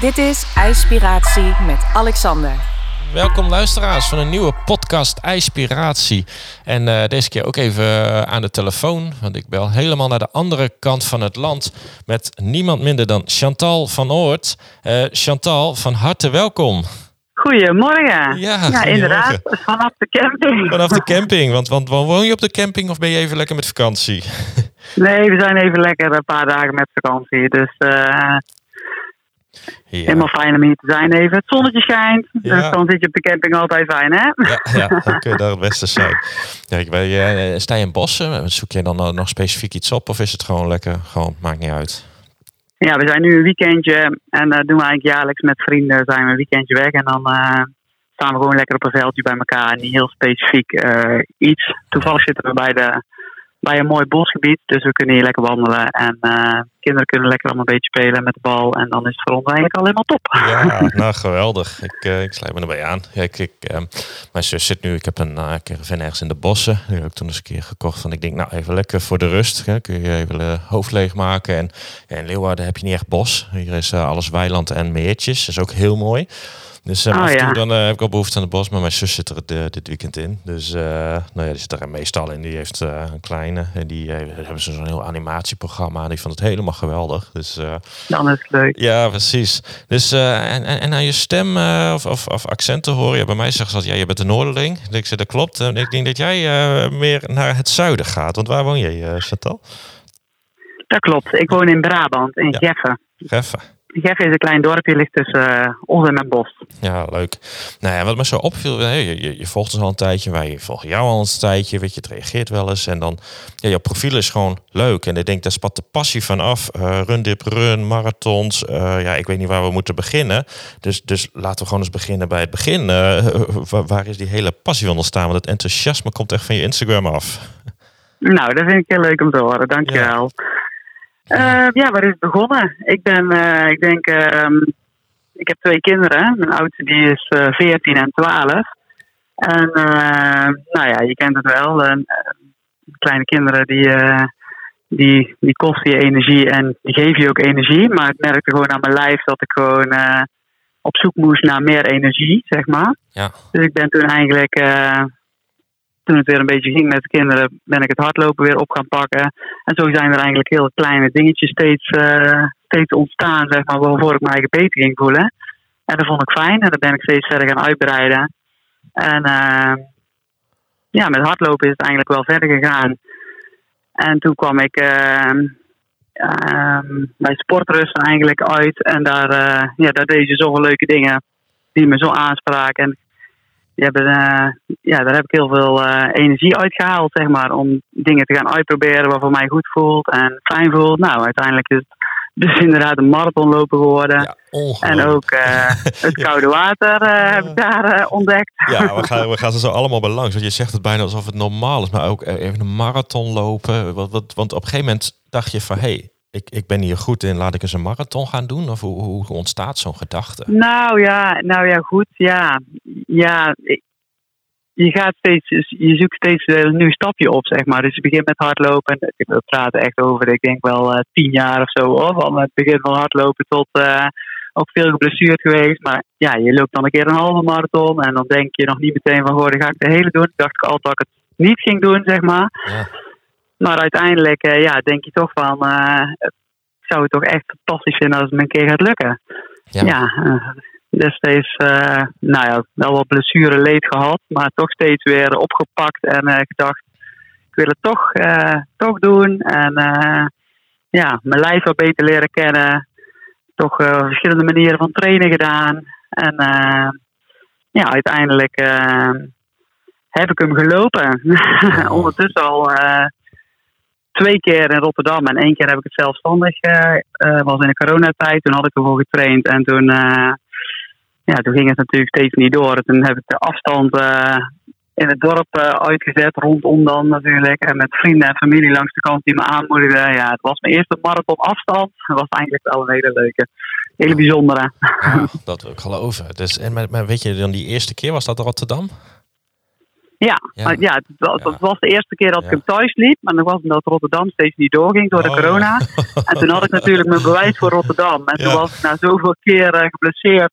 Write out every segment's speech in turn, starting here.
Dit is IJspiratie met Alexander. Welkom luisteraars van een nieuwe podcast IJspiratie. En uh, deze keer ook even uh, aan de telefoon, want ik bel helemaal naar de andere kant van het land met niemand minder dan Chantal van Oort. Uh, Chantal, van harte welkom. Goedemorgen. Ja, ja inderdaad. Vanaf de camping. Vanaf de camping. Want, want woon je op de camping of ben je even lekker met vakantie? Nee, we zijn even lekker een paar dagen met vakantie. Dus ja. Helemaal fijn om hier te zijn even. Het zonnetje schijnt, dus dan zit je op de camping altijd fijn, hè? Ja, ja dan kun je daar het beste zijn. Kijk, bij, uh, sta je in bossen? Zoek je dan nog specifiek iets op of is het gewoon lekker? Gewoon, maakt niet uit. Ja, we zijn nu een weekendje en dat doen we eigenlijk jaarlijks met vrienden. Zijn we een weekendje weg en dan uh, staan we gewoon lekker op een veldje bij elkaar. Niet heel specifiek iets. Toevallig zitten we bij de bij een mooi bosgebied. Dus we kunnen hier lekker wandelen. En uh, kinderen kunnen lekker allemaal een beetje spelen met de bal. En dan is het voor ons eigenlijk al helemaal top. Ja, nou geweldig. Ik, uh, ik sluit me erbij aan. Ja, ik, ik, uh, mijn zus zit nu, ik heb een uh, caravan ergens in de bossen. Die heb ik toen eens een keer gekocht. Van ik denk, nou even lekker voor de rust. Hè. Kun je even hoofd leegmaken. En ja, in Leeuwarden heb je niet echt bos. Hier is alles weiland en meertjes. Dat is ook heel mooi. Dus af en toe dan uh, heb ik al behoefte aan het bos, maar mijn zus zit er uh, dit weekend in. Dus nou ja, die zit er meestal in. Die heeft een kleine. En die hebben ze zo'n heel animatieprogramma. Die vond het helemaal geweldig. Dus, dan is het leuk. Ja, precies. Dus, en, en, en aan je stem of, of, of, accenten horen. Ja, bij mij zeggen ze dat ja, je bent een Noorderling. Ik zeg, dat klopt. En ik denk dat jij meer naar het zuiden gaat. Want waar woon je, Chantal? Dat klopt. Ik woon in Brabant, in ja. Geffen. Geffen. Geffen is een klein dorpje, ligt tussen uh, ons en het bos. Ja, leuk. Nou ja, wat me zo opviel, je, je, je volgt ons al een tijdje, wij volgen jou al een tijdje, weet je, het reageert wel eens. En dan, ja, jouw profiel is gewoon leuk. En ik denk, daar spat de passie van af. Uh, run, dip, run, marathons. Uh, ja, ik weet niet waar we moeten beginnen. Dus, dus laten we gewoon eens beginnen bij het begin. Waar, waar, is die hele passie van ontstaan? Want het enthousiasme komt echt van je Instagram af. Nou, dat vind ik heel leuk om te horen. Dankjewel. Ja. Uh, ja, waar is het begonnen? Ik ben, uh, ik denk, uh, ik heb twee kinderen. Mijn oudste die is uh, 14 en 12. En nou ja, je kent het wel. kleine kinderen die, die, die kosten je energie en die geven je ook energie. Maar ik merkte gewoon aan mijn lijf dat ik gewoon op zoek moest naar meer energie, zeg maar. Ja. Dus ik ben toen eigenlijk toen het weer een beetje ging met de kinderen, ben ik het hardlopen weer op gaan pakken. En zo zijn er eigenlijk heel kleine dingetjes steeds, uh, steeds ontstaan, zeg maar, waarvoor ik eigen beter ging voelen. En dat vond ik fijn en dat ben ik steeds verder gaan uitbreiden. En uh, ja, met hardlopen is het eigenlijk wel verder gegaan. En toen kwam ik uh, bij Sportrusten eigenlijk uit. En daar, ja, daar deed je zoveel leuke dingen die me zo aanspraken. En hebben, uh, ja, daar heb ik heel veel uh, energie uitgehaald, zeg maar, om dingen te gaan uitproberen wat voor mij goed voelt en fijn voelt. Nou, uiteindelijk is het dus inderdaad een marathonloper geworden. Ja, en ook uh, het koude water heb ik daar ontdekt. Ja, we gaan, we gaan ze zo allemaal bij langs. Want je zegt het bijna alsof het normaal is, maar ook even een marathon lopen. Want, want, want op een gegeven moment dacht je van, hé, hey, ik, ik ben hier goed in, laat ik eens een marathon gaan doen? Of hoe, hoe ontstaat zo'n gedachte? Nou ja, nou ja, goed, ja. Ja, je gaat steeds, je zoekt steeds een nieuw stapje op, zeg maar. Dus je begint met hardlopen. We praten echt over, ik denk wel uh, tien jaar of zo, hoor. Van het begin van hardlopen tot uh, ook veel geblesseerd geweest. Maar ja, je loopt dan een keer een halve marathon. En dan denk je nog niet meteen van, dan ga ik de hele doen. Ik dacht altijd dat ik het niet ging doen, zeg maar. Ja. Maar uiteindelijk uh, ja, denk je toch van, ik zou het toch echt fantastisch vinden als het me een keer gaat lukken. Ja, ja uh, destijds nou ja, wel wat blessure leed gehad, maar toch steeds weer opgepakt en gedacht, ik wil het toch, toch doen. En ja, mijn lijf wat beter leren kennen. Toch verschillende manieren van trainen gedaan. En ja, uiteindelijk heb ik hem gelopen. Ondertussen al twee keer in Rotterdam en één keer heb ik het zelfstandig. Uh, was in de coronatijd. Toen had ik ervoor getraind en toen, uh, ja, toen ging het natuurlijk steeds niet door. Toen heb ik de afstand in het dorp uitgezet, rondom dan natuurlijk. En met vrienden en familie langs de kant die me aanmoedigden. Ja, het was mijn eerste marathon afstand. Dat was eigenlijk wel een hele leuke, hele bijzondere. Ja, dat wil ik geloven. Dus, en, maar, maar weet je, dan die eerste keer was dat Rotterdam? Ja, Ja. ja, het, was, Ja. het was de eerste keer dat ik hem thuis liep. Maar dan was het dat Rotterdam steeds niet doorging door de Oh, corona. En toen had ik natuurlijk mijn bewijs voor Rotterdam. En toen was ik na zoveel keer eh, geblesseerd,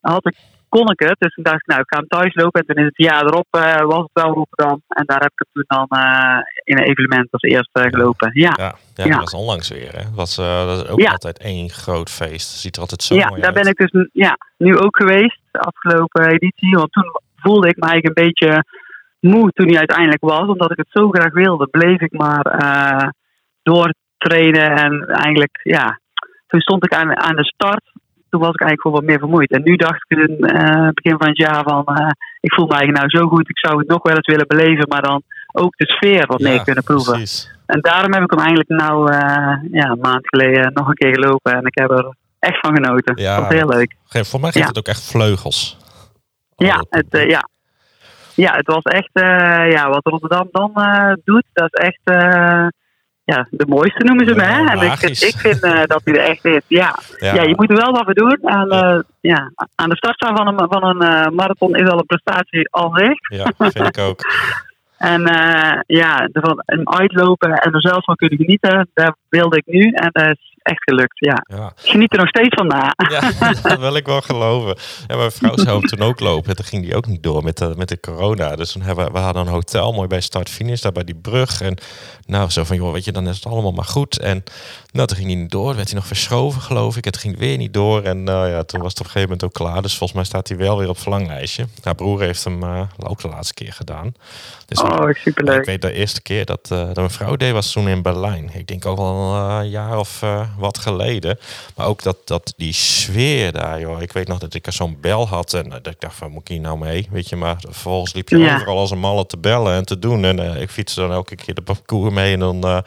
had ik, kon ik het. Dus toen dacht ik, nou, ik ga hem thuis lopen. En toen is het jaar erop eh, was het wel Rotterdam. En daar heb ik het toen dan eh, in een evenement als eerste gelopen. Ja, Ja, dat was onlangs weer. Hè. Was, dat is ook altijd één groot feest. Ziet er altijd zo ja mooi daar uit. ben ik dus ja, nu ook geweest, de afgelopen editie. Want toen voelde ik me eigenlijk een beetje moe toen hij uiteindelijk was. Omdat ik het zo graag wilde, bleef ik maar eh doortrainen. En eigenlijk, ja, toen stond ik aan, aan de start. Toen was ik eigenlijk gewoon wat meer vermoeid. En nu dacht ik in het eh, begin van het jaar van... eh, ik voel me eigenlijk nou zo goed, ik zou het nog wel eens willen beleven. Maar dan ook de sfeer wat meer Ja, kunnen proeven. Precies. En daarom heb ik hem eigenlijk nou ja, een maand geleden nog een keer gelopen. En ik heb er echt van genoten. Ja. Dat was heel leuk. Voor mij geeft Ja. het ook echt vleugels. Ja, het, ja. Ja, het was echt, eh, ja, wat Rotterdam dan eh, doet, dat is echt, eh, ja, de mooiste noemen ze me. Hè? En ik, ik vind dat hij er echt is. Ja. Ja. je moet er wel wat voor doen. En, ja, aan de start staan van een, van een marathon is al een prestatie al zich. Ja, vind ik ook. En eh, ja, ervan uitlopen en er zelf van kunnen genieten, daar wilde ik nu. En dat is echt gelukt, ja. Ja, Ik geniet er nog steeds van na. ja dat wil ik wel geloven. Ja, mijn vrouw zou toen ook lopen. En toen ging die ook niet door met de, met de corona. Dus toen hebben we, hadden een hotel mooi bij start-finish, daar bij die brug. En nou, zo van, joh, weet je, dan is het allemaal maar goed. En nou, toen ging hij niet door. werd hij nog verschoven, geloof ik. Het ging weer niet door. En nou ja, toen was het op een gegeven moment ook klaar. Dus volgens mij staat hij wel weer op het verlanglijstje. Haar broer heeft hem eh, ook de laatste keer gedaan. Dus Oh, ik superleuk. weet de eerste keer dat, eh, dat mijn vrouw deed was toen in Berlijn. Ik denk ook al eh, een jaar of eh, wat geleden. Maar ook dat, dat die sfeer daar, joh. Ik weet nog dat ik er zo'n bel had en eh, dat ik dacht van, moet ik hier nou mee? Weet je, maar vervolgens liep je Ja. overal als een malle te bellen en te doen. En eh, ik fietste dan elke keer de parcours mee. En dan, eh,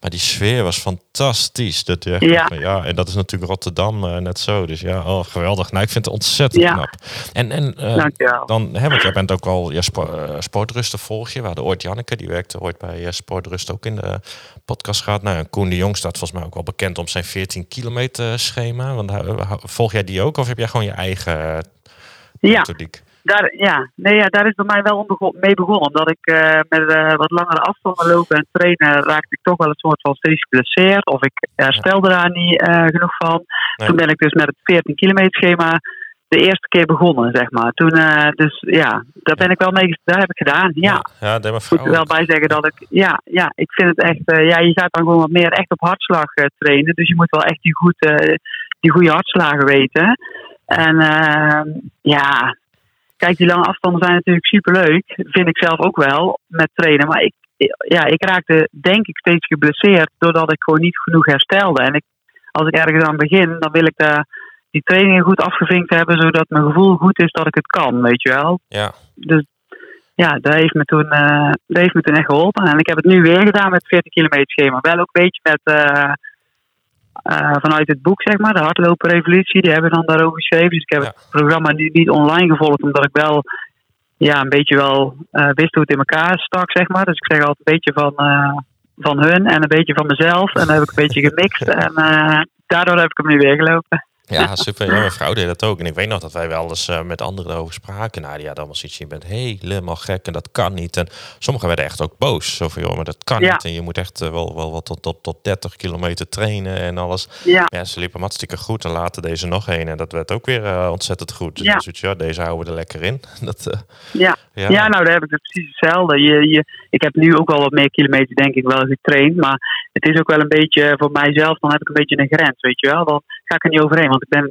maar die sfeer was fantastisch. Dat, Ja. van, ja, en dat is natuurlijk Rotterdam net zo. Dus ja, oh, geweldig. Nou, ik vind het ontzettend Ja. knap. En, en dan, hè, want jij bent ook al je spo- sportrusten volg je. We hadden ooit Janneke, die werkte ooit bij Sportrust ook in de podcast gehad. Nou, en Koen de Jong staat volgens mij ook wel bekend om zijn 14 kilometer schema. Want volg jij die ook of heb jij gewoon je eigen eh, Ja, methodiek? daar, ja. Nee, ja, daar is bij mij wel mee begonnen. Omdat ik eh, met eh, wat langere afstanden lopen en trainen raakte ik toch wel een soort van steeds geblesseerd. Of ik herstelde daar niet genoeg van. Nee. Toen ben ik dus met het 14 kilometer schema de eerste keer begonnen, zeg maar. Toen, eh, dus ja, daar ben ik wel mee, daar heb ik gedaan. Ja. ja Ik moet er wel bij zeggen dat ik, ja, ja, ik vind het echt, eh, ja, je gaat dan gewoon wat meer echt op hartslag eh, trainen. Dus je moet wel echt die, goed, die goede hartslagen weten. En eh, ja, kijk, die lange afstanden zijn natuurlijk superleuk. Vind ik zelf ook wel, met trainen. Maar ik, ja, ik raakte denk ik steeds geblesseerd doordat ik gewoon niet genoeg herstelde. En ik, als ik ergens aan begin, dan wil ik daar die trainingen goed afgevinkt hebben, zodat mijn gevoel goed is dat ik het kan, weet je wel Ja, dus ja, dat heeft, me toen, eh, dat heeft me toen echt geholpen. En ik heb het nu weer gedaan met 40 kilometer schema. Wel ook een beetje met, eh, eh, vanuit het boek, zeg maar, de hardlopen revolutie. Die hebben we dan daarover geschreven. Dus ik heb Ja. het programma nu niet online gevolgd, omdat ik wel ja, een beetje wel wist hoe het in elkaar stak, zeg maar. Dus ik zeg altijd een beetje van, van hun en een beetje van mezelf. En dan heb ik een beetje gemixt. En daardoor heb ik hem nu weer gelopen. Ja super. Ja, mijn vrouw deed dat ook. En ik weet nog dat wij wel eens eh, met anderen over spraken. Nou, die hadden allemaal zoiets. Je bent helemaal gek en dat kan niet. En sommigen werden echt ook boos. Zo van, joh, maar dat kan Ja. niet. En je moet echt eh, wel, wel wat tot, tot, tot 30 kilometer trainen en alles. Ja, Ja, ze liepen hartstikke goed. En later deze nog een. En dat werd ook weer eh, ontzettend goed. Dus Ja. zoiets, ja, deze houden we er lekker in. Dat, ja. ja. Ja, nou, daar heb ik het precies hetzelfde. Je, je, ik heb nu ook wel wat meer kilometers, denk ik, wel getraind. Maar het is ook wel een beetje voor mijzelf, dan heb ik een beetje een grens, weet je wel. Dan ga ik er niet overheen. Want ik ben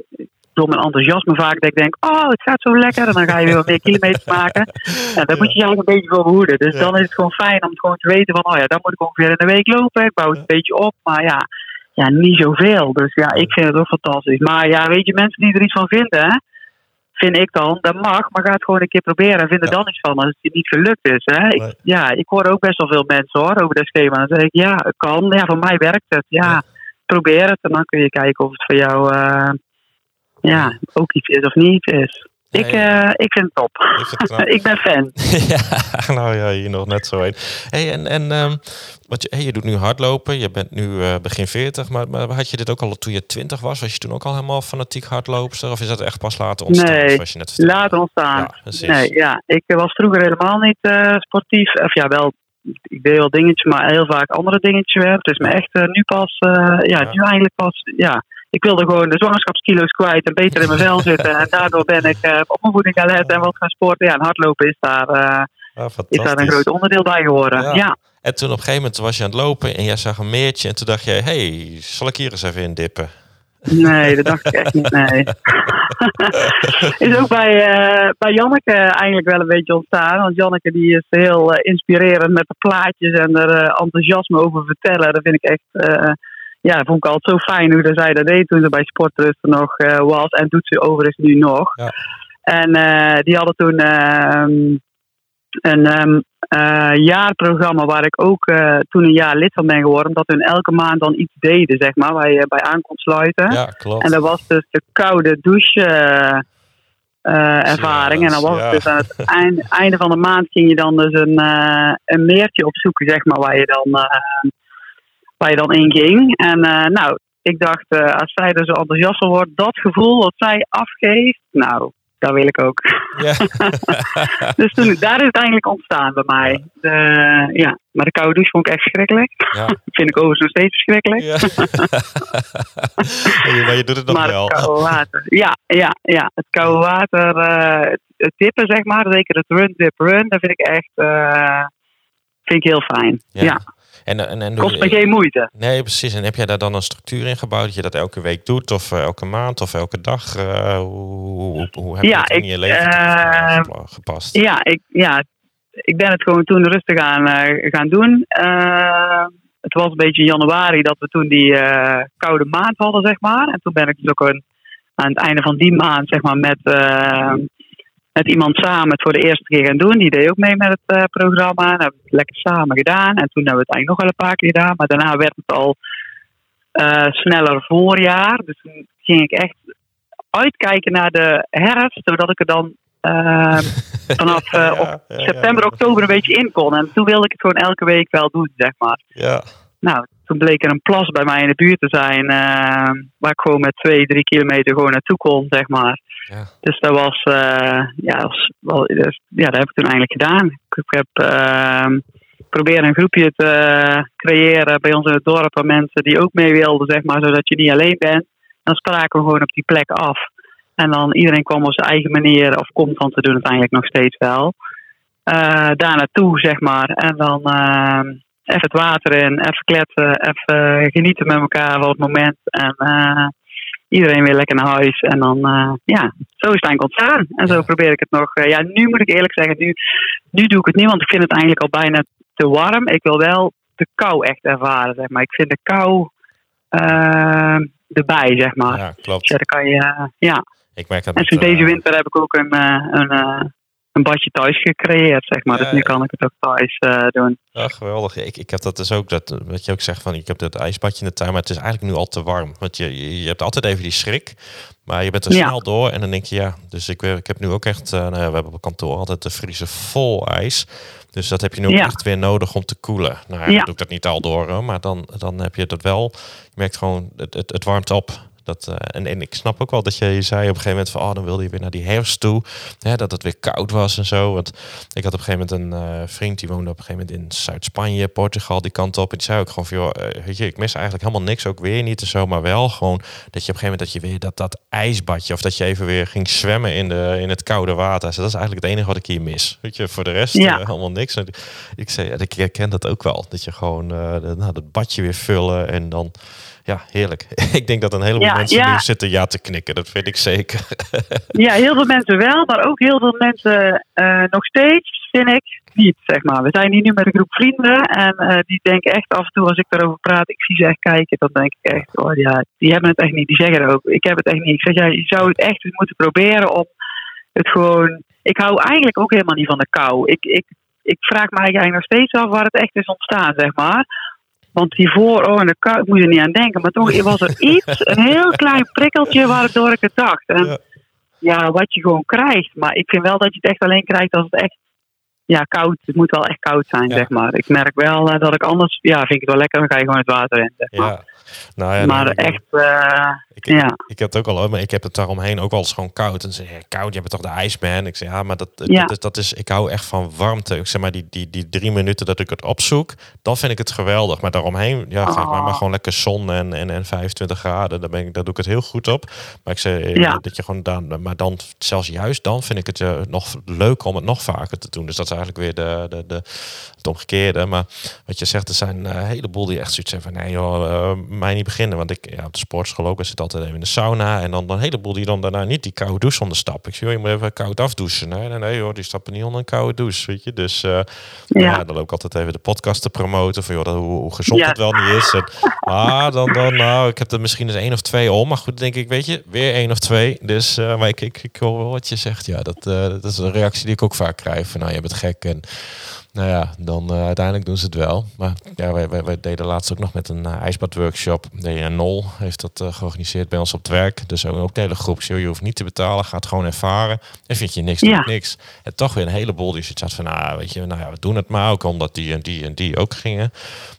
door mijn enthousiasme vaak dat ik denk, oh, het gaat zo lekker. En dan ga je weer wat meer kilometers maken. En daar moet je je eigenlijk een beetje voor behoeden. Dus Ja. dan is het gewoon fijn om het gewoon te weten van, oh ja, dan moet ik ongeveer in de week lopen. Ik bouw het een beetje op. Maar ja, ja, niet zoveel. Dus ja, ik vind het ook fantastisch. Maar ja, weet je, mensen die er iets van vinden, hè, vind ik dan, dat mag, maar ga het gewoon een keer proberen en vind er dan iets van als het niet gelukt is. Hè. Ik, Nee. ja, ik hoor ook best wel veel mensen hoor, over dat schema. Dan zeg ik, ja, het kan. Ja, voor mij werkt het. Ja. Probeer het en dan kun je kijken of het voor jou eh, ja, ook iets is of niet is. Ik, uh, ik vind het top. Ik, ik ben fan. ja, nou ja, hier nog net zo een. Hey, en en um, wat je, hey, je doet nu hardlopen. Je bent nu uh, begin 40. Maar, maar had je dit ook al toen je 20 was? Was je toen ook al helemaal fanatiek hardloopster? Of is dat echt pas later ontstaan? Nee, je net later ontstaan. Ja, nee, ja. Ik was vroeger helemaal niet uh, sportief. Of ja, wel ik deed wel dingetjes, maar heel vaak andere dingetjes weer. Het is me echt uh, nu pas, uh, ja, ja, nu eigenlijk pas, ja, ik wilde gewoon de zwangerschapskilo's kwijt en beter in mijn vel zitten. En daardoor ben ik uh, op mijn voeding gaan letten en wat gaan sporten. Ja, en hardlopen is daar, uh, is daar een groot onderdeel bij geworden. Ja. En toen op een gegeven moment was je aan het lopen en jij zag een meertje. En toen dacht je, hey, zal ik hier eens even in dippen? Nee, dat dacht ik echt niet, nee. is ook bij, uh, bij Janneke eigenlijk wel een beetje ontstaan. Want Janneke die is heel inspirerend met de plaatjes en er enthousiasme over vertellen. Dat vind ik echt ja, vond ik altijd zo fijn hoe zij dat deed toen ze bij Sportrusten nog was. En doet ze overigens nu nog. Ja. En die hadden toen uh, een um, jaarprogramma waar ik ook toen een jaar lid van ben geworden. Omdat hun elke maand dan iets deden, zeg maar, waar je bij aan kon sluiten. Ja, klopt. En dat was dus de koude douche ervaring. en dan was het dus aan het einde, einde, van de maand ging je dan dus een, een meertje opzoeken, zeg maar, waar je dan waar je dan in ging. En nou, ik dacht, als zij er zo enthousiast van wordt, dat gevoel wat zij afgeeft, nou, dat wil ik ook. Ja. dus toen, daar is het eigenlijk ontstaan bij mij. De, ja, maar de koude douche vond ik echt verschrikkelijk. Ja. vind ik overigens nog steeds verschrikkelijk. Ja. maar je doet het nog maar wel. Het koude water. Ja, ja, ja. Het koude water, uh, het, dippen zeg maar, zeker het run, dip, run, dat vind ik echt vind ik heel fijn. ja. En, en, en Kost me geen moeite. Nee, precies. En heb jij daar dan een structuur in gebouwd dat je dat elke week doet, of uh, elke maand, of elke dag? Uh, hoe, hoe, hoe, heb je het in je leven uh, gepast? Ja ik, ja, ik ben het gewoon toen rustig aan gaan doen. het was een beetje in januari dat we toen die koude maand hadden, zeg maar. En toen ben ik dus ook een, aan het einde van die maand, zeg maar, met met iemand samen het voor de eerste keer gaan doen. Die deed ook mee met het uh, programma. En hebben we het lekker samen gedaan. En toen hebben we het eigenlijk nog wel een paar keer gedaan. Maar daarna werd het al uh, sneller voorjaar. Dus toen ging ik echt uitkijken naar de herfst. Zodat ik er dan uh, vanaf ja, september, oktober een beetje in kon. En toen wilde ik het gewoon elke week wel doen, zeg maar. Ja. Nou, toen bleek er een plas bij mij in de buurt te zijn. waar ik gewoon met twee, drie kilometer gewoon naartoe kon, zeg maar. Ja. Dus dat was, uh, ja, was wel, dus, ja, dat heb ik toen eigenlijk gedaan. Ik heb uh, proberen een groepje te creëren bij ons in het dorp van mensen die ook mee wilden, zeg maar, zodat je niet alleen bent. Dan spraken we gewoon op die plek af. En dan iedereen kwam op zijn eigen manier, of komt van te doen uiteindelijk nog steeds wel. Uh, daar naartoe, zeg maar. En dan ehm, even het water in, even kletsen, even genieten met elkaar van het moment. En uh, iedereen weer lekker naar huis. En dan, uh, ja, zo is het eigenlijk ontstaan. En zo probeer ik het nog. Uh, ja, nu moet ik eerlijk zeggen, nu, nu doe ik het niet, want ik vind het eigenlijk al bijna te warm. Ik wil wel de kou echt ervaren, zeg maar. Ik vind de kou erbij, zeg maar. Ja, klopt. Ja, dan kan je, ja. Ik merk dat en sinds deze winter heb ik ook een, een een badje thuis gecreëerd, zeg maar. dus nu kan ik het ook thuis uh, doen. Ja, geweldig. Ik, ik heb dat dus ook, dat, wat je ook zegt van, ik heb dat ijsbadje in de tuin, maar het is eigenlijk nu al te warm. Want je, je hebt altijd even die schrik, maar je bent er snel door en dan denk je, ja. Dus ik, ik heb nu ook echt, uh, nou ja, we hebben op kantoor altijd de vriezer vol ijs. Dus dat heb je nu ook echt weer nodig om te koelen. Nou, ja. doe ik dat niet al door, maar dan, dan heb je dat wel. Je merkt gewoon, het, het, het warmt op. Dat, uh, en, en ik snap ook wel dat je, je zei op een gegeven moment van, oh, dan wilde je weer naar die herfst toe. Hè, dat het weer koud was en zo. Want ik had op een gegeven moment een uh, vriend die woonde op een gegeven moment in Zuid-Spanje, Portugal, die kant op. En die zei ook gewoon van, joh, weet je, ik mis eigenlijk helemaal niks, ook weer niet en zo. Maar wel gewoon dat je op een gegeven moment dat je weer dat, dat ijsbadje, of dat je even weer ging zwemmen in, de, in het koude water. Dus dat is eigenlijk het enige wat ik hier mis. Weet je, voor de rest ja. helemaal niks. En ik zei, ja, ik herken dat ook wel. Dat je gewoon nou, dat badje weer vullen en dan ja, heerlijk. ik denk dat een heleboel mensen nu zitten ja te knikken. Dat vind ik zeker. ja, heel veel mensen wel, maar ook heel veel mensen uh, nog steeds, vind ik, niet, zeg maar. We zijn hier nu met een groep vrienden en uh, die denken echt af en toe als ik daarover praat, ik zie ze echt kijken, dan denk ik echt, oh ja, die hebben het echt niet. Die zeggen ook, ik heb het echt niet. Ik zeg, ja, je zou het echt eens moeten proberen om het gewoon... Ik hou eigenlijk ook helemaal niet van de kou. Ik, ik, ik vraag me eigenlijk nog steeds af waar het echt is ontstaan, zeg maar want hiervoor, oh, en de kou, ik moet er niet aan denken. Maar toch was er iets, een heel klein prikkeltje waardoor ik het dacht. En, ja, wat je gewoon krijgt. Maar ik vind wel dat je het echt alleen krijgt als het echt ja, koud. Het moet wel echt koud zijn, Ja. zeg maar. Ik merk wel eh, dat ik anders, ja, vind ik het wel lekker, dan ga je gewoon het water in. Zeg maar. Ja. Nou ja, maar echt, eh, Ik, ja. ik heb het ook al, maar ik heb het daaromheen ook wel eens gewoon koud. En ze zeggen, koud, je bent toch de ijsman? Ik zeg, ja, maar dat, Ja. dat, is, dat is, ik hou echt van warmte. Ik zeg maar, die, die, die drie minuten dat ik het opzoek, dan vind ik het geweldig. Maar daaromheen, ja, Oh. maar gewoon lekker zon en, en, en 25 graden. Daar, ben ik, daar doe ik het heel goed op. Maar ik zeg, eh, Ja. dat je gewoon dan, maar dan, zelfs juist dan vind ik het nog leuker om het nog vaker te doen. Dus dat is eigenlijk weer de, de, de, het omgekeerde. Maar wat je zegt, er zijn eh, een heleboel die echt zoiets hebben van, nee joh, eh, mij niet beginnen. Want ik, ja, op de sportschool ook, ik zit altijd even in de sauna. En dan een heleboel die dan daarna niet die koude douche onderstappen. Ik zeg, joh, je moet even koud afdouchen. Nee, nee, nee joh, die stappen niet onder een koude douche, weet je. Dus eh, ja. dan ook altijd even de podcast te promoten. Van joh, dat, hoe, hoe gezond Ja. het wel niet is. En, ah, dan, dan, nou, ik heb er misschien eens één of twee om. Maar goed, denk ik, weet je, weer één of twee. Dus, eh, maar ik, ik, ik hoor wel wat je zegt. Ja, dat, dat is een reactie die ik ook vaak krijg. Van, nou, je bent gek. En nou ja, dan eh, uiteindelijk doen ze het wel. Maar ja, wij, wij, wij deden laatst ook nog met een uh, ijsbadworkshop. De Nol heeft dat eh, georganiseerd bij ons op het werk. Dus ook, de hele groep. Zo, je hoeft niet te betalen, gaat gewoon ervaren. En vind je niks, Ja. ik niks. En toch weer een heleboel die zoiets had van, nou, weet je, nou ja, we doen het maar. Ook omdat die en die en die ook gingen.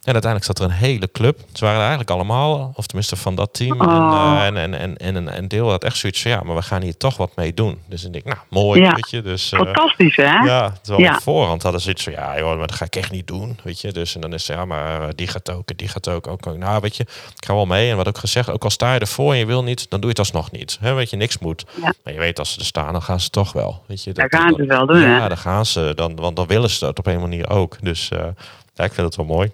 En uiteindelijk zat er een hele club. Ze waren eigenlijk allemaal, of tenminste van dat team. En, Oh. en, en, en, en een, deel had echt zoiets van, ja, maar we gaan hier toch wat mee doen. Dus ik denk, nou, mooi, Ja. weet je. Dus, fantastisch, hè? ja, terwijl Ja. voorhand hadden ze iets van, ja joh, maar dat ga ik echt niet doen, weet je. Dus en dan is ze, ja, maar eh, die gaat ook, en die gaat ook. ook. Nou, weet je, ik ga wel mee. En wat ook gezegd, ook al sta je ervoor en je wil niet, dan doe je het alsnog niet. Weet je, niks moet. Ja. Maar je weet, als ze er staan, dan gaan ze toch wel. Weet je, Daar gaan ze wel doen, Ja, hè? dan gaan ze. Dan, want dan willen ze het op een manier ook. Dus eh, ja, ik vind het wel mooi.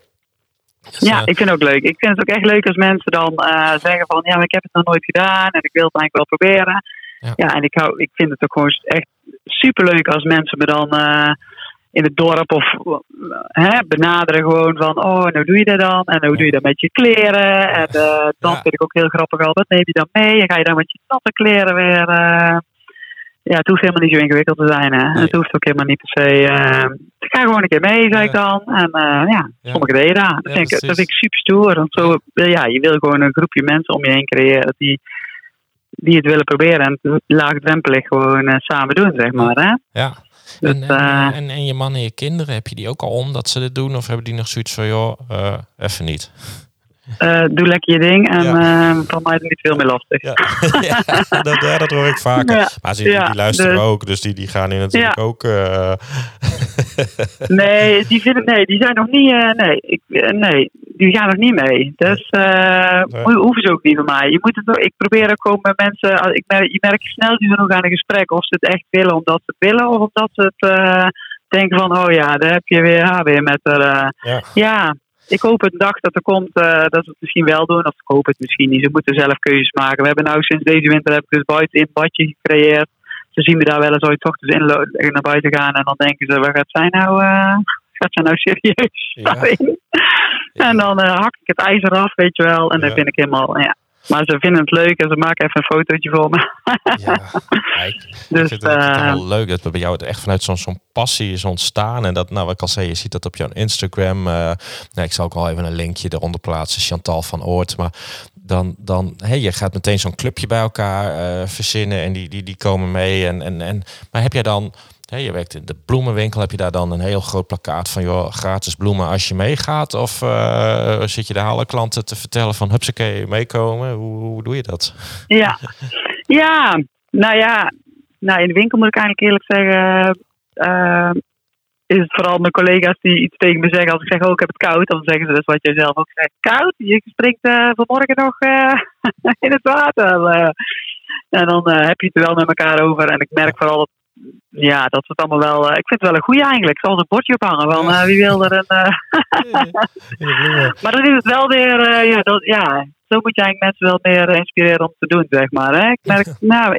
Dus, Ja, eh, ik vind het ook leuk. Ik vind het ook echt leuk als mensen dan zeggen van ja, maar ik heb het nog nooit gedaan en ik wil het eigenlijk wel proberen. Ja. Ja, en ik, hou, ik vind het ook gewoon echt superleuk als mensen me dan in het dorp of hè, benaderen gewoon van oh, en hoe doe je dat dan? En hoe doe je dat met je kleren? En eh, dan Ja. vind ik ook heel grappig al, wat neem je dan mee? En ga je dan met je natte kleren weer... eh, ja, het hoeft helemaal niet zo ingewikkeld te zijn. Hè? Nee. Het hoeft ook helemaal niet per se. eh, ik ga gewoon een keer mee, zei ik dan. En ja, Ja. sommigen deden dat. Ja, vind ik, dat vind ik super stoer. Want zo, ja, je wil gewoon een groepje mensen om je heen creëren die, die het willen proberen. En laagdrempelig gewoon samen doen, zeg maar. Hè? ja. Dus, en, en, eh, en, en je man en je kinderen, heb je die ook al om dat ze dit doen? Of hebben die nog zoiets van, joh, eh, even niet? eh, doe lekker je ding en Ja. van mij is het niet veel meer lastig. Ja, ja, dat, hoor ik vaker. Maar ze, die, luisteren dus- ook, dus die, die gaan nu natuurlijk ook... Nee, die, vinden, nee, die zijn nog niet. eh, nee, ik, eh, nee, die gaan nog niet mee. Dus eh Nee. hoeven ze ook niet van mij. Je moet het, ik probeer ook gewoon met mensen. Ik merk, je merkt snel die genoeg aan een gesprek of ze het echt willen omdat ze het willen of omdat ze het denken van: oh ja, daar heb je weer haar weer met. ja. ja, ik hoop het dag dat er komt dat ze het misschien wel doen. Of ik hoop het misschien niet. Ze moeten zelf keuzes maken. We hebben nou sinds deze winter heb ik dus buiten in badje gecreëerd. Ze zien me daar wel eens ooit dus in naar buiten gaan. En dan denken ze, waar gaat zij nou, eh, gaat zij nou serieus Ja. En dan eh, hak ik het ijzer af, weet je wel. En dan vind ik helemaal, ja. Maar ze vinden het leuk en ze maken even een fotootje voor me. Ja, kijk, ik Dus, vind het, ik vind het eh, wel leuk dat bij jou het echt vanuit zo'n zo'n passie is ontstaan. En dat, nou, wat ik al zei, je ziet dat op jouw Instagram. eh nou, ik zal ook al even een linkje eronder plaatsen, Chantal van Oort. Maar dan, dan hey, je gaat meteen zo'n clubje bij elkaar eh, verzinnen en die, die, die komen mee. En, en, en, maar heb jij dan, hey, je werkt in de bloemenwinkel, heb je daar dan een heel groot plakkaat van joh, gratis bloemen als je meegaat? Of eh, zit je daar alle klanten te vertellen van hupsakee, meekomen? Hoe, hoe doe je dat? Ja. ja, nou ja. Nou, in de winkel moet ik eigenlijk eerlijk zeggen. eh, is het vooral mijn collega's die iets tegen me zeggen als ik zeg, oh ik heb het koud. Dan zeggen ze dus wat jij zelf ook zegt. Koud? Je springt eh, vanmorgen nog eh, in het water. eh. en dan heb je het er wel met elkaar over. En ik merk vooral dat, ja, dat we het allemaal wel... ik vind het wel een goeie eigenlijk. Ik zal er een bordje ophangen van wie wil er een... maar dan is het wel weer, ja, dat, ja, zo moet je eigenlijk mensen wel meer inspireren om te doen, zeg maar. Hè? Ik merk, nou,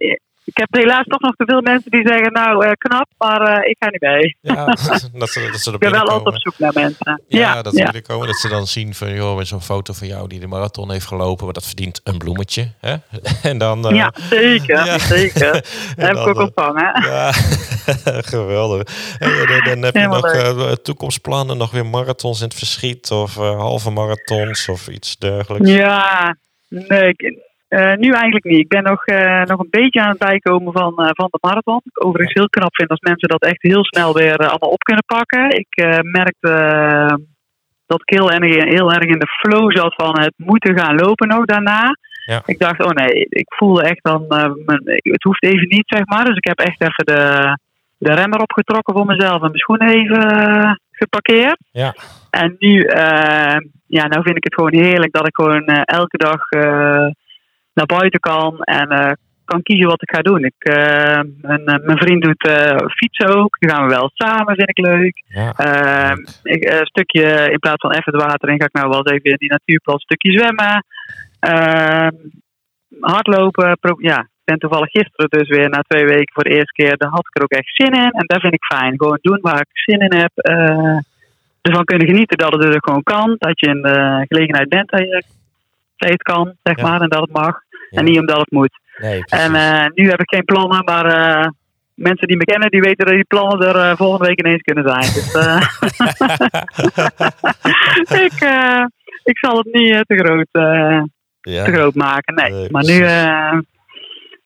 ik heb helaas toch nog te veel mensen die zeggen, nou, eh, knap, maar eh, ik ga niet mee. Ja, dat ze, dat ze er Ik ben wel altijd op zoek naar mensen. Ja, Ja, dat ze ja. binnenkomen. Dat ze dan zien van, joh, met zo'n foto van jou die de marathon heeft gelopen. Maar dat verdient een bloemetje. Hè? En dan... eh, ja zeker, ja. zeker. Dat heb ik ook ontvangen. Ja, geweldig. En dan, dan heb je nog toekomstplannen, nog weer marathons in het verschiet of halve marathons of iets dergelijks. Ja, nee, ik- eh, nu eigenlijk niet. Ik ben nog, eh, nog een beetje aan het bijkomen van, eh, van de marathon. Wat ik overigens heel knap vind als mensen dat echt heel snel weer allemaal op kunnen pakken. Ik merkte dat ik heel erg, heel erg in de flow zat van het moeten gaan lopen nog daarna. Ja. Ik dacht, oh nee, ik voelde echt dan, mijn, het hoeft even niet, zeg maar. Dus ik heb echt even de, de remmer opgetrokken voor mezelf en mijn schoenen even geparkeerd. Ja. En nu, ja, nou vind ik het gewoon heerlijk dat ik gewoon elke dag naar buiten kan en eh, kan kiezen wat ik ga doen. Ik, eh, mijn, eh, mijn vriend doet eh, fietsen ook. Die gaan we wel samen, vind ik leuk. Ja. Eh, ik, eh, een stukje, in plaats van even het water in, ga ik nou wel eens even in die natuurplas een stukje zwemmen. Eh, hardlopen. ja, ik ben toevallig gisteren dus weer na twee weken voor de eerste keer. Daar had ik er ook echt zin in. En dat vind ik fijn. Gewoon doen waar ik zin in heb. eh ervan kunnen genieten dat het ook gewoon kan. Dat je in de gelegenheid bent dat je, het kan, zeg Ja. maar. En dat het mag. Ja. En niet omdat het moet. Nee. En eh, nu heb ik geen plannen, maar eh, mensen die me kennen, die weten dat die plannen er eh, volgende week ineens kunnen zijn. Dus ik, ik zal het niet te, groot, ja. te groot maken. Nee, Nee, maar nu.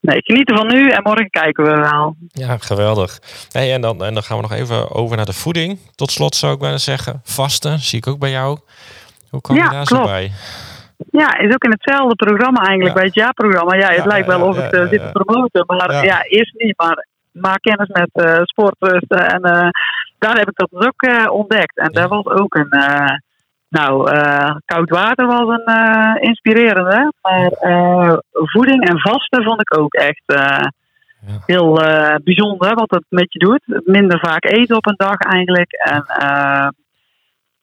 nee, genieten van nu en morgen kijken we wel. Ja, geweldig. Hey, en, dan, en dan gaan we nog even over naar de voeding. Tot slot zou ik bijna zeggen. Vasten, zie ik ook bij jou. Hoe kom je daar zo bij? Ja, is ook in hetzelfde programma eigenlijk, bij het jaarprogramma. Ja, het lijkt wel of ik eh, zit te promoten, maar Ja. eerst niet. Maar maak kennis met eh sportrusten en eh, daar heb ik dat dus ook ontdekt. En daar was ook een, nou, eh, koud water was een inspirerende. Maar voeding en vasten vond ik ook echt Ja. heel bijzonder wat het met je doet. Minder vaak eten op een dag eigenlijk. En eh,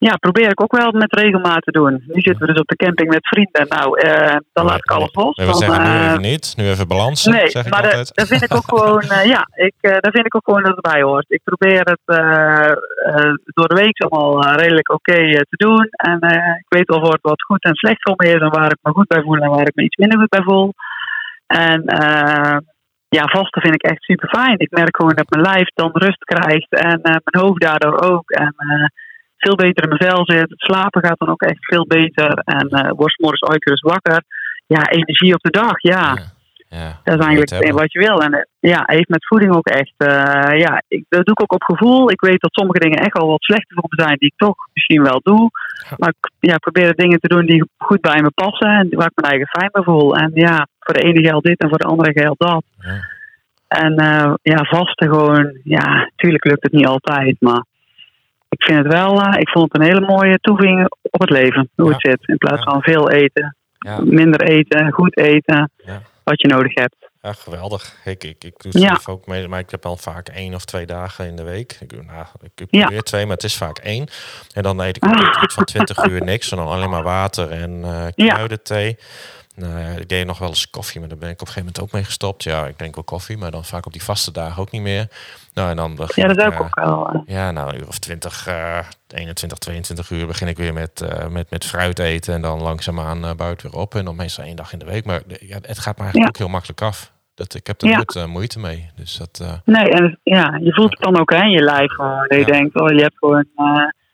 ja, probeer ik ook wel met regelmaat te doen. Nu zitten we dus op de camping met vrienden. Nou, eh, dan laat ik alles los. Nee, we Dan, zeggen nu eh, even niet. Nu even balansen, Nee, zeg maar altijd. daar vind ik ook gewoon, eh, ja, ik, eh, daar vind ik ook gewoon dat het bij hoort. Ik probeer het eh, eh, door de week allemaal eh, redelijk oké eh, te doen. En eh, ik weet al wat, wat goed en slecht voor me is en waar ik me goed bij voel en waar ik me iets minder goed bij voel. En eh, ja, vasten vind ik echt super fijn. Ik merk gewoon dat mijn lijf dan rust krijgt en eh, mijn hoofd daardoor ook. En eh, veel beter in mijn vel zit. Het slapen gaat dan ook echt veel beter. En eh word 's morgens uitgerust wakker. Ja, energie op de dag, ja. Ja, Dat is eigenlijk wat je wil. En eh, ja, heeft met voeding ook echt. eh, ja, ik, dat doe ik ook op gevoel. Ik weet dat sommige dingen echt al wat slechter voor me zijn, die ik toch misschien wel doe. Maar ik ja, probeer dingen te doen die goed bij me passen en waar ik me eigen fijn bij voel. En ja, voor de ene geldt dit en voor de andere geldt dat. Ja. En ja, vasten gewoon. Ja, natuurlijk lukt het niet altijd, maar ik vind het wel. eh, ik vond het een hele mooie toevoeging op het leven, hoe Ja. het zit. In plaats Ja. van veel eten, Ja. minder eten, goed eten, Ja. wat je nodig hebt. Ja, geweldig. Ik, ik, ik doe het zelf ook mee, maar ik heb al vaak één of twee dagen in de week. Ik, nou, ik, probeer twee, maar het is vaak één. En dan eet ik Ah. van 20 uur niks en dan alleen maar water en Ja. kruidenthee. Nou ja, ik deed nog wel eens koffie, maar daar ben ik op een gegeven moment ook mee gestopt. Ja, ik drink wel koffie, maar dan vaak op die vaste dagen ook niet meer. Nou, en dan begin Ja, dat is ik, ook, eh, ook wel. eh, Ja, nou, een uur of 20, eh 21, 22 uur begin ik weer met, eh, met, met fruit eten. En dan langzaamaan uh, buiten weer op. En dan meestal één dag in de week. Maar ja, het gaat me eigenlijk Ja. ook heel makkelijk af. Dat, ik heb er Ja. nooit eh, moeite mee. Dus dat, eh, Nee, en ja, je voelt het dan ook hè, in je lijf. Dat je Ja. denkt, oh, je hebt gewoon. eh,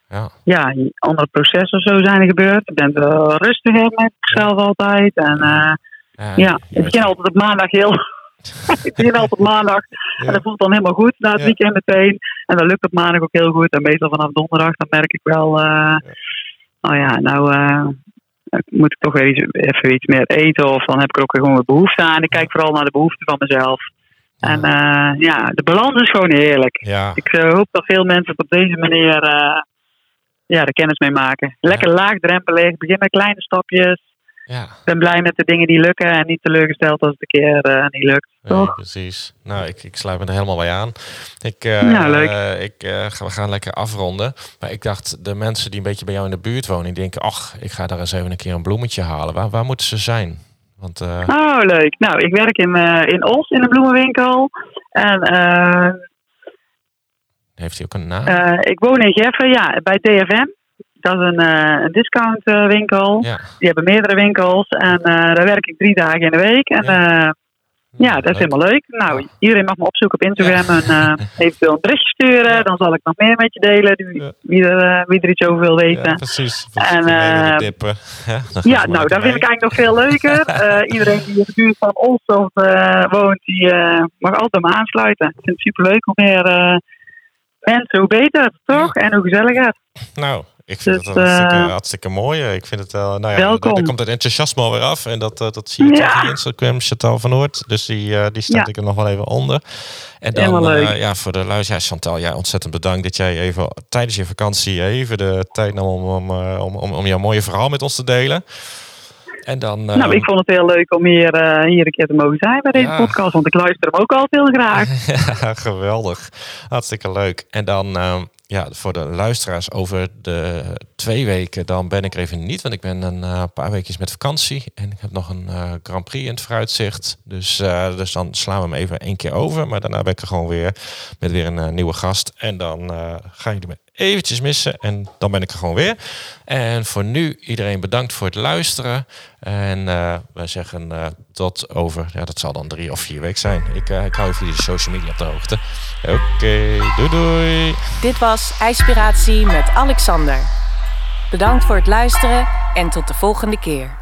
ja. ja, andere processen of zo zijn er gebeurd. Je bent wel rustiger met jezelf altijd. En eh, Ja, ik begin altijd op maandag heel. ik begin altijd op maandag. En dat voelt dan helemaal goed na het Ja. weekend meteen. En dat lukt op maandag ook heel goed. En meestal vanaf donderdag, dan merk ik wel. eh oh ja, nou eh, moet ik toch weer iets, even iets meer eten. Of dan heb ik er ook weer gewoon weer behoefte aan. Ik kijk vooral naar de behoeften van mezelf. En ja, de balans is gewoon heerlijk. ja, Ik hoop dat veel mensen het op deze manier ja, er kennis mee maken. Lekker laagdrempelig, begin met kleine stapjes. ja. Ik ben blij met de dingen die lukken en niet teleurgesteld als het een keer eh, niet lukt. Nee, Toch? precies. Nou, ik, ik sluit me er helemaal bij aan. Ik, eh, Ja, leuk. eh, ik, ga, we gaan lekker afronden. Maar ik dacht, de mensen die een beetje bij jou in de buurt wonen, die denken, ach, ik ga daar eens even een keer een bloemetje halen. Waar, waar moeten ze zijn? Want eh, Oh, leuk. Nou, ik werk in, in Os in een bloemenwinkel. En eh, heeft hij ook een naam? eh, ik woon in Geffen, ja, bij DFM. Dat is een, eh een discountwinkel. ja, Die hebben meerdere winkels. En eh, daar werk ik drie dagen in de week. En Ja. eh, Ja, dat is helemaal leuk. Nou, iedereen mag me opzoeken op Instagram en uh, eventueel een berichtje sturen. Dan zal ik nog meer met je delen, wie, wie, er, wie er iets over wil weten. Ja, precies. En, uh, dippen. Ja, nou, dat vind ik eigenlijk nog veel leuker. iedereen die in de buurt van Olstof woont, die mag altijd me aansluiten. Ik vind het superleuk. Hoe meer mensen, hoe beter, toch? En hoe gezelliger. Nou, ik vind dus, het hartstikke, uh, hartstikke mooi. Ik vind het wel, nou ja, welkom. Er, komt het enthousiasme weer af. En dat, dat zie je ja. op Instagram, Chantal van Noord. Dus die, uh, die staat ja. ik er nog wel even onder. En dan, uh, ja, voor de luisteraars, Chantal, ja, ontzettend bedankt dat jij even tijdens je vakantie even de tijd nam om, om, om, om, om jouw mooie verhaal met ons te delen. En dan, nou, ik vond het heel leuk om hier, uh, hier een keer te mogen zijn bij deze podcast, want ik luister hem ook altijd heel graag. ja, geweldig. Hartstikke leuk. En dan, uh, ja, voor de luisteraars over de twee weken, dan ben ik er even niet, want ik ben een uh, paar weekjes met vakantie en ik heb nog een Grand Prix in het vooruitzicht. Dus, dus dan slaan we hem even één keer over, maar daarna ben ik er gewoon weer met weer een nieuwe gast. En dan gaan jullie me eventjes missen en dan ben ik er gewoon weer. En voor nu iedereen bedankt voor het luisteren. En uh, wij zeggen uh, tot over, ja dat zal dan drie of vier weken zijn. Ik, uh, ik hou even de social media op de hoogte. Oké, doei doei. Dit was IJspiratie met Alexander. Bedankt voor het luisteren en tot de volgende keer.